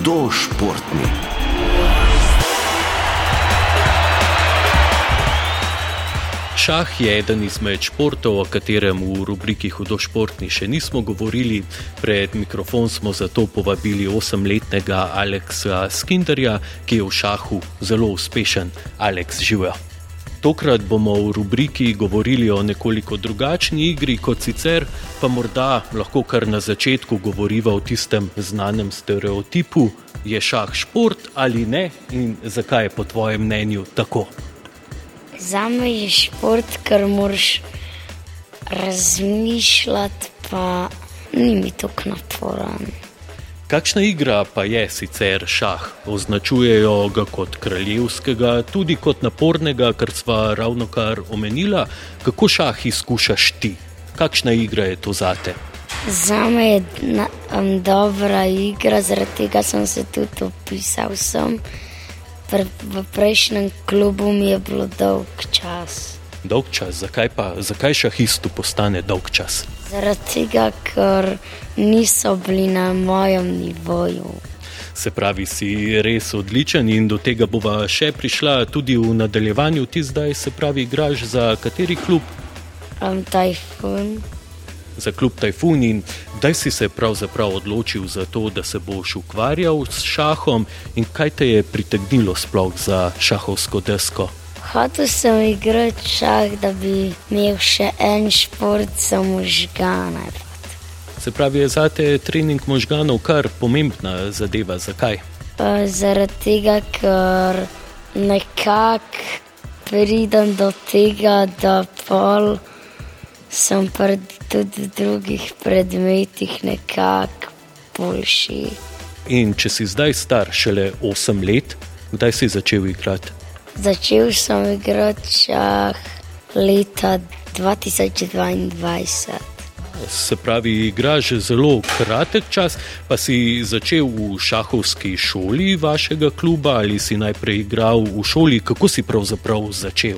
hudo športni. Šah je eden izmed športov, o katerem v rubriki Hudo športni še nismo govorili. Pred mikrofon smo zato povabili osemletnega Aleksa Skinderja, ki je v šahu zelo uspešen. Aleks, živijo. Tokrat bomo v rubriki govorili o nekoliko drugačni igri kot sicer, pa morda lahko kar na začetku govoriva o tistem znanem stereotipu: je šah šport ali ne in zakaj je po tvojem mnenju tako? Za me je šport, ker moraš razmišljati, pa ni mi tako naporen. Kakšna igra pa je sicer šah? Označujejo ga kot kraljevskega, tudi kot napornega, kar sva ravno kar omenila. Kako šah izkušaš ti? Kakšna igra je to zate? Za me je na, um, dobra igra, zaradi tega sem se tudi opisal. Sem pre, v prejšnjem klubu mi je bilo dolg čas. Dolg čas, zakaj pa, zakaj šahistu postane dolg čas? Zaradi tega, ker niso bili na mojem nivoju. Se pravi, si res odličen in do tega bova še prišla tudi v nadaljevanju. Ti zdaj, se pravi, igraš za kateri klub? Um, tajfun. Za klub Tajfun in kdaj si se pravzaprav odločil za to, da se boš ukvarjal s šahom in kaj te je pritegnilo sploh za šahovsko desko? Hotel sem igrati šah, da bi imel še en šport za možgane. Se pravi, je zate trening možganov kar pomembna zadeva. Zakaj? Uh, zaradi tega, ker nekako pridem do tega, da pol sem pri tudi drugih predmetih nekako boljši. In če si zdaj star, šele 8 let, kdaj si začel igrati? Začel sem igrati šah leta 2022. Se pravi, igraš zelo kratek čas, pa si začel v šahovski šoli vašega kluba ali si najprej igral v šoli, kako si pravzaprav začel?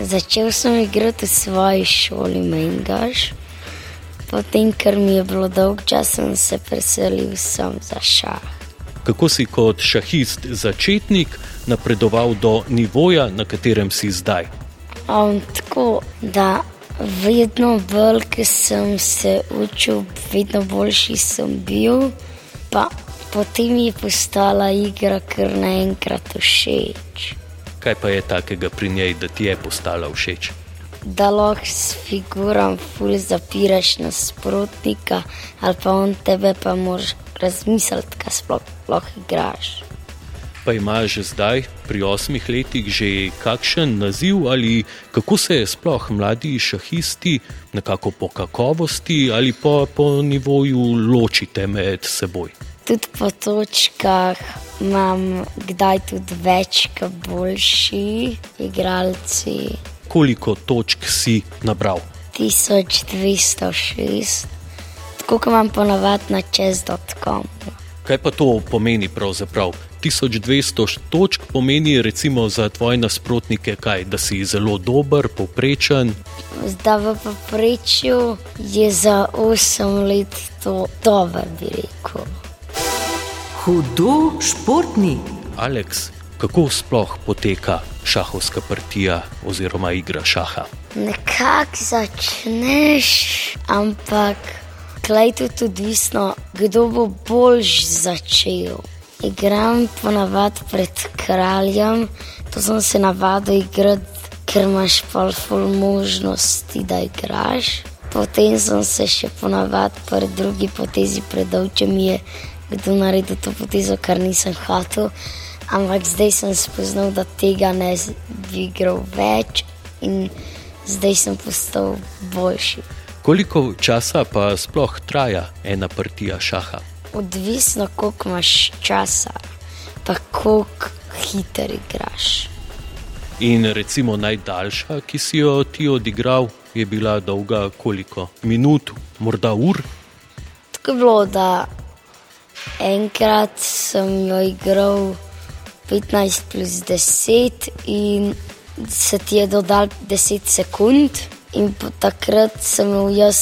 Začel sem igrati v svoji šoli Mengaš, potem, ker mi je bilo dolg čas, sem se preselil sem za šah. Kako si kot šahist začetnik napredoval do nivoja, na katerem si zdaj? Um, tako da vedno bolj, ki sem se učil, vedno boljši sem bil, pa potem je postala igra kar naenkrat všeč. Kaj pa je takega pri njej, da ti je postala všeč? Da lahko s figuram ful zapiraš nasprotnika, ali pa on tebe pa moraš razmisliti, kaj sploh lahko igraš. Pa imaš zdaj, pri osmih letih, že kakšen naziv ali kako se sploh mladi šahisti, nekako po kakovosti ali pa po nivoju ločite med seboj? Tudi po točkah imam kdaj tudi več, kot boljši igralci. Koliko točk si nabral? 1206, tako kot imam ponavadi na čez.com. Kaj pa to pomeni pravzaprav? 1200 točk pomeni recimo za tvoje nasprotnike kaj, da si zelo dober, povprečen. Zdaj v povprečju je za 8 let to dobro, bi rekel. Hudo športni. Aleks, kako sploh poteka šahovska partija oziroma igra šaha? Nekako začneš, ampak klej tudi odvisno, kdo bo boljš začel. Igram ponavadi pred kraljem, to sem se navadil igrati, ker imaš pol ful možnosti, da igraš. Potem sem se še ponavadi pred drugi potezi predal, če mi je kdo naredil to potezo, kar nisem hotel. Ampak zdaj sem spoznal, da tega ne bi igral več in zdaj sem postal boljši. Koliko časa pa sploh traja ena partija šaha? Odvisno, koliko imaš časa, pa koliko hiter igraš. In recimo najdaljša, ki si jo ti odigral, je bila dolga koliko? Minut, morda ur? Tako je bilo, da enkrat sem jo igral 15 plus 10 in se ti je dodal 10 sekund. In takrat sem imel jaz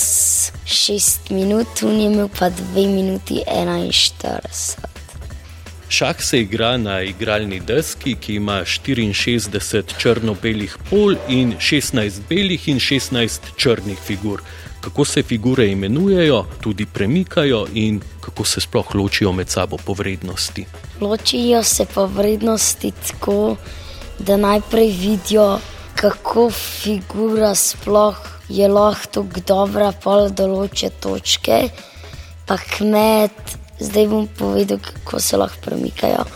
6 minut, on je imel pa 2 minuti 41. Šah se igra na igralni deski, ki ima 64 črno-belih pol in 16 belih in 16 črnih figur. Kako se figure imenujejo, tudi premikajo in kako se sploh ločijo med sabo po vrednosti. Ločijo se po vrednosti tako, da najprej vidijo, kako figura sploh je lahko tako dobra, pol določe točke, pa kmet zdaj bom povedal, kako se lahko premikajo.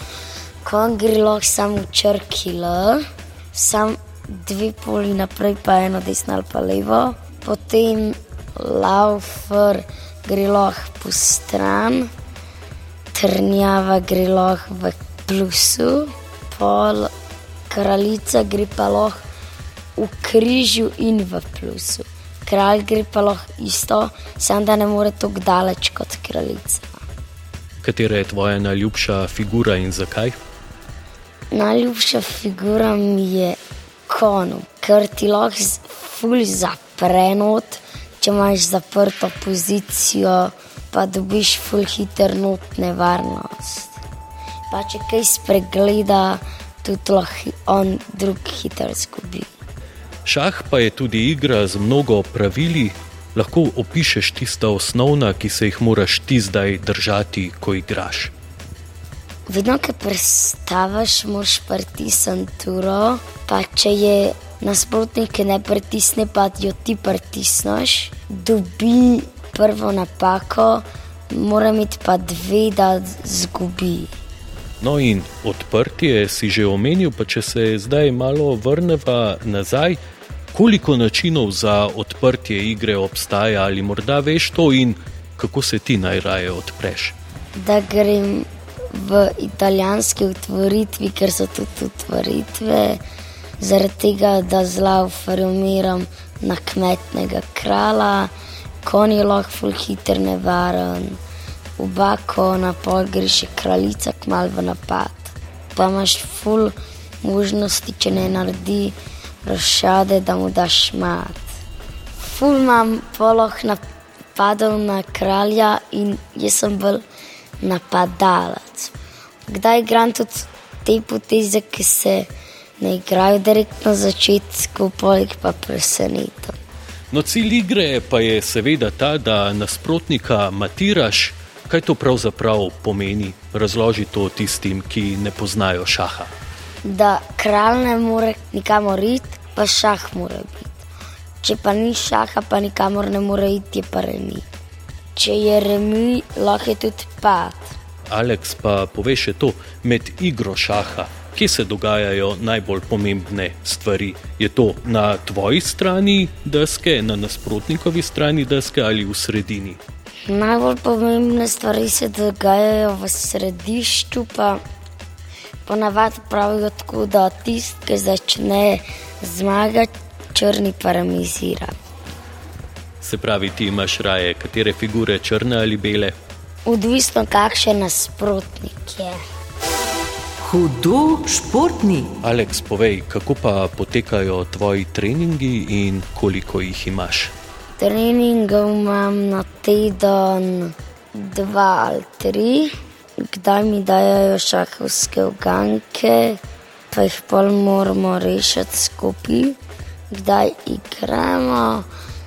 Ko gre lahko samo črki L, samo dve poli naprej, pa eno desno ali pa levo, potem laufer gre lahko po stran, trnjava gre lahko v plusu, pol kraljica gre pa lahko v križu in v plusu. Kralj gre pa lahko isto, samo da ne more tako daleč kot kraljica katera je tvoja najljubša figura in zakaj? Najljubša figura mi je konum, ker ti lahko fulj zaprenot, če imaš zaprto pozicijo, pa dobiš fulj hiter not nevarnost. Pa če kaj spregleda, tudi lahko on drug hiter zgubi. Šah pa je tudi igra z mnogo pravili, lahko opišeš tista osnovna, ki se jih moraš ti zdaj držati, ko igraš? Vedno, ko prestaviš, moraš pritisniti turo, pa če je nasprotnik, ne pritisne, pa jo ti pritisneš, dobi prvo napako, mora imeti pa dve, da zgubi. No, in odprtje si že omenil, pa če se zdaj malo vrnemo nazaj koliko načinov za odprtje igre obstaja, ali morda veš to in kako se ti najraje odpreš? Da grem v italijanski otvoritvi, ker so tudi otvoritve, zaradi tega, da zelo formiram na kmetnega krala, konj je lahko ful hiter nevaren, oba kona, pol gre še kraljica kmal v napad. Pa imaš ful možnosti, če ne naredi rošade, da mu daš mat. Ful imam poloh napadal na kralja in jaz sem bil napadalec. Kdaj igram tudi te poteze, ki se ne igrajo direktno na začetku, poleg pa presenetim. No, cilj igre pa je seveda ta, da nasprotnika matiraš. Kaj to pravzaprav pomeni? Razloži to tistim, ki ne poznajo šaha da kralj ne more nikamor iti, pa šah mora biti. Če pa ni šaha, pa nikamor ne more iti, je pa remi. Če je remi, lahko je tudi pad. Aleks pa pove še to, med igro šaha, kje se dogajajo najbolj pomembne stvari. Je to na tvoji strani deske, na nasprotnikovi strani deske ali v sredini? Najbolj pomembne stvari se dogajajo v središču, pa ponavadi pravijo tako, da tisti, ki začne zmagati, črni paramizira. Se pravi, ti imaš raje katere figure, črne ali bele? Odvisno, kakšen nasprotnik je. Hudo športni. Aleks, povej, kako pa potekajo tvoji treningi in koliko jih imaš? Treningov imam na teden dva ali tri kdaj mi dajo šahovske uganke, pa jih pol moramo rešiti skupaj, kdaj igramo,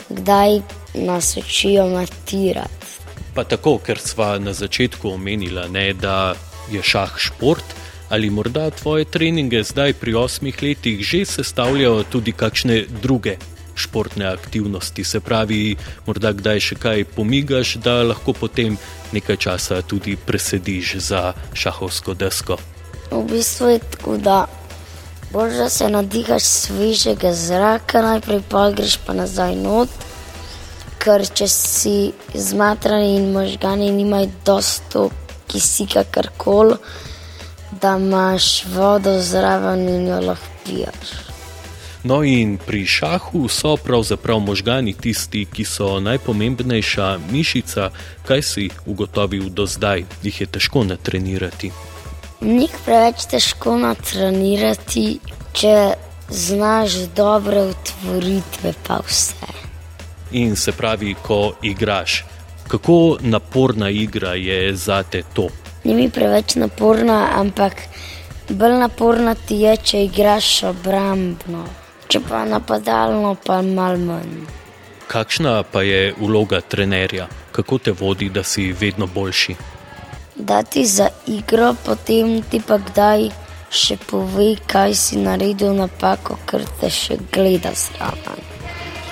kdaj nas učijo matirati. Pa tako, ker sva na začetku omenila, ne, da je šah šport. Ali morda tvoje treninge zdaj pri osmih letih že sestavljajo tudi kakšne druge športne aktivnosti, se pravi, morda kdaj še kaj pomigaš, da lahko potem nekaj časa tudi presediš za šahovsko desko. V bistvu je tako, da božje se nadihaš svežega zraka, najprej pa greš pa nazaj not, ker če si zmatran in možgani nimajo dosto kisika karkoli, da imaš vodo zraven in jo lahko piješ. No, in pri šahu so pravzaprav možgani tisti, ki so najpomembnejša mišica. Kaj si ugotovil do zdaj, jih je težko natrenirati? Ni preveč težko natrenirati, če znaš dobre otvoritve, pa vse. In se pravi, ko igraš, kako naporna igra je za te to? ni mi preveč naporna, ampak bolj naporna ti je, če igraš obrambno, če pa napadalno, pa mal manj. Kakšna pa je vloga trenerja? Kako te vodi, da si vedno boljši? Da ti za igro, potem ti pa kdaj še pove, kaj si naredil napako, ker te še gleda zraven.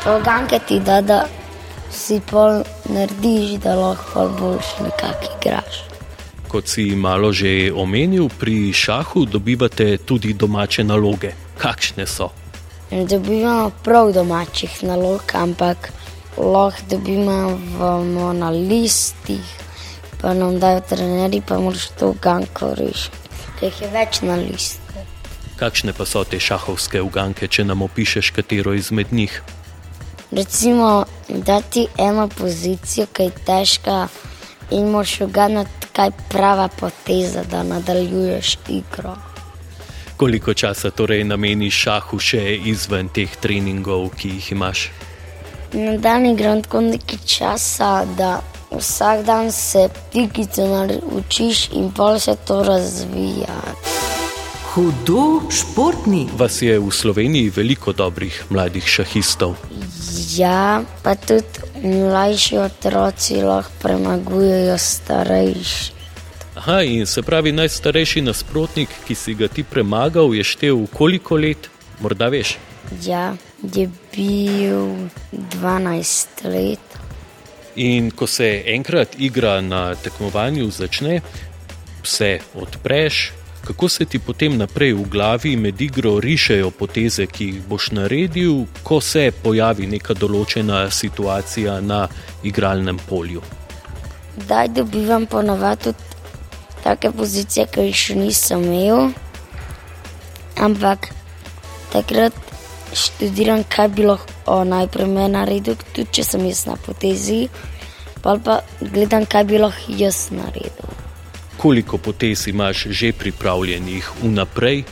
Poganke ti da, da si pol narediš, da lahko boljš nekako igraš. Kot si malo že omenil, pri šahu dobivate tudi domače naloge. Kakšne so? Dobivamo prav domačih nalog, ampak lahko dobivamo na listih, pa nam dajo trenerji, pa moraš to ganko rešiti. Ker je več na listu. Kakšne pa so te šahovske uganke, če nam opišeš katero izmed njih? Recimo, da ti eno pozicijo, ki je težka, in moraš uganati, kaj prava poteza, da nadaljuješ igro. Koliko časa torej nameniš šahu še izven teh treningov, ki jih imaš? Na dan igram tako nekaj časa, da vsak dan se pikice naučiš in pol se to razvija. Hudo športni. Vas je v Sloveniji veliko dobrih mladih šahistov. Ja, pa tudi mlajši otroci lahko premagujejo starejši. Aha, in se pravi, najstarejši nasprotnik, ki si ga ti premagal, je štev koliko let, morda veš? Ja, je bil 12 let. In ko se enkrat igra na tekmovanju začne, vse odpreš. Kako se ti potem naprej v glavi med igro rišejo poteze, ki jih boš naredil, ko se pojavi neka določena situacija na igralnem polju? Da dobivam ponovadi tudi take pozicije, ki jih še nisem imel. Ampak takrat študiram, kaj bi lahko najprej meni naredil, tudi če sem jaz na potezi, pa pa gledam, kaj bi lahko jaz naredil. Koliko potez imaš že pripravljenih vnaprej?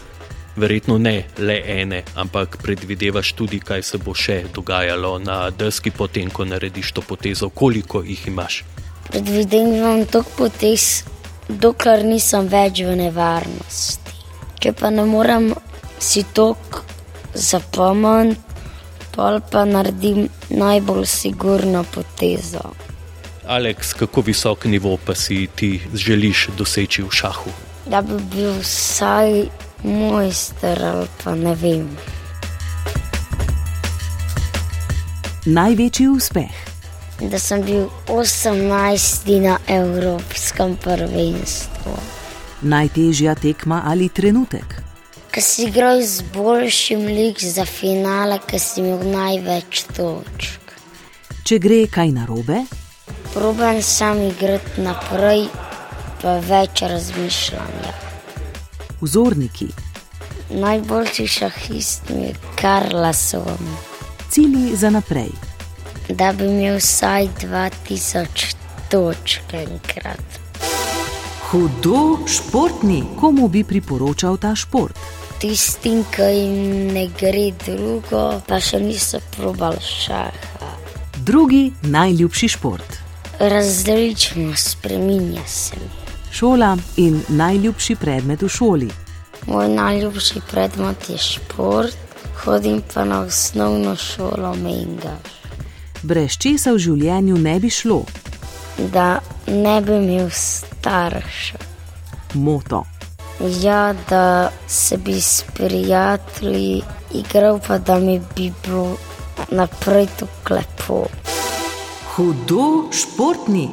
Verjetno ne le ene, ampak predvidevaš tudi, kaj se bo še dogajalo na deski, potem ko narediš to potezo, koliko jih imaš. Predvidevam toliko potez, dokler nisem več v nevarnosti. Če pa ne morem si tok zapomniti, pol pa naredim najbolj sigurno potezo. Aleks, kako visok nivo pa si ti želiš doseči v šahu? Da bi bil vsaj mojster ali pa ne vem. Največji uspeh. Da sem bil 18 na Evropskem prvenstvu. Najtežja tekma ali trenutek. Ko si igral z boljšim lik za finale, ki si imel največ točk. Če gre kaj narobe, Probujem sam igrati naprej, pa več razmišljanja. vzorniki, Najboljši šahist mi je Karlason, cilji za naprej. Da bi imel vsaj 2000 točk enkrat. Hudo športni, komu bi priporočal ta šport? Tistim, ki jim ne gre drugo, pa še niso probali šaha. Drugi najljubši šport. Različno spreminja se mi. Šola in najljubši predmet v šoli. Moj najljubši predmet je šport, hodim pa na osnovno šolo Mengaš. Brez česa v življenju ne bi šlo. Da ne bi imel staršev. Moto. Ja, da se bi s prijatelji igral, pa da mi bi bilo naprej tako lepo. Hudo športni.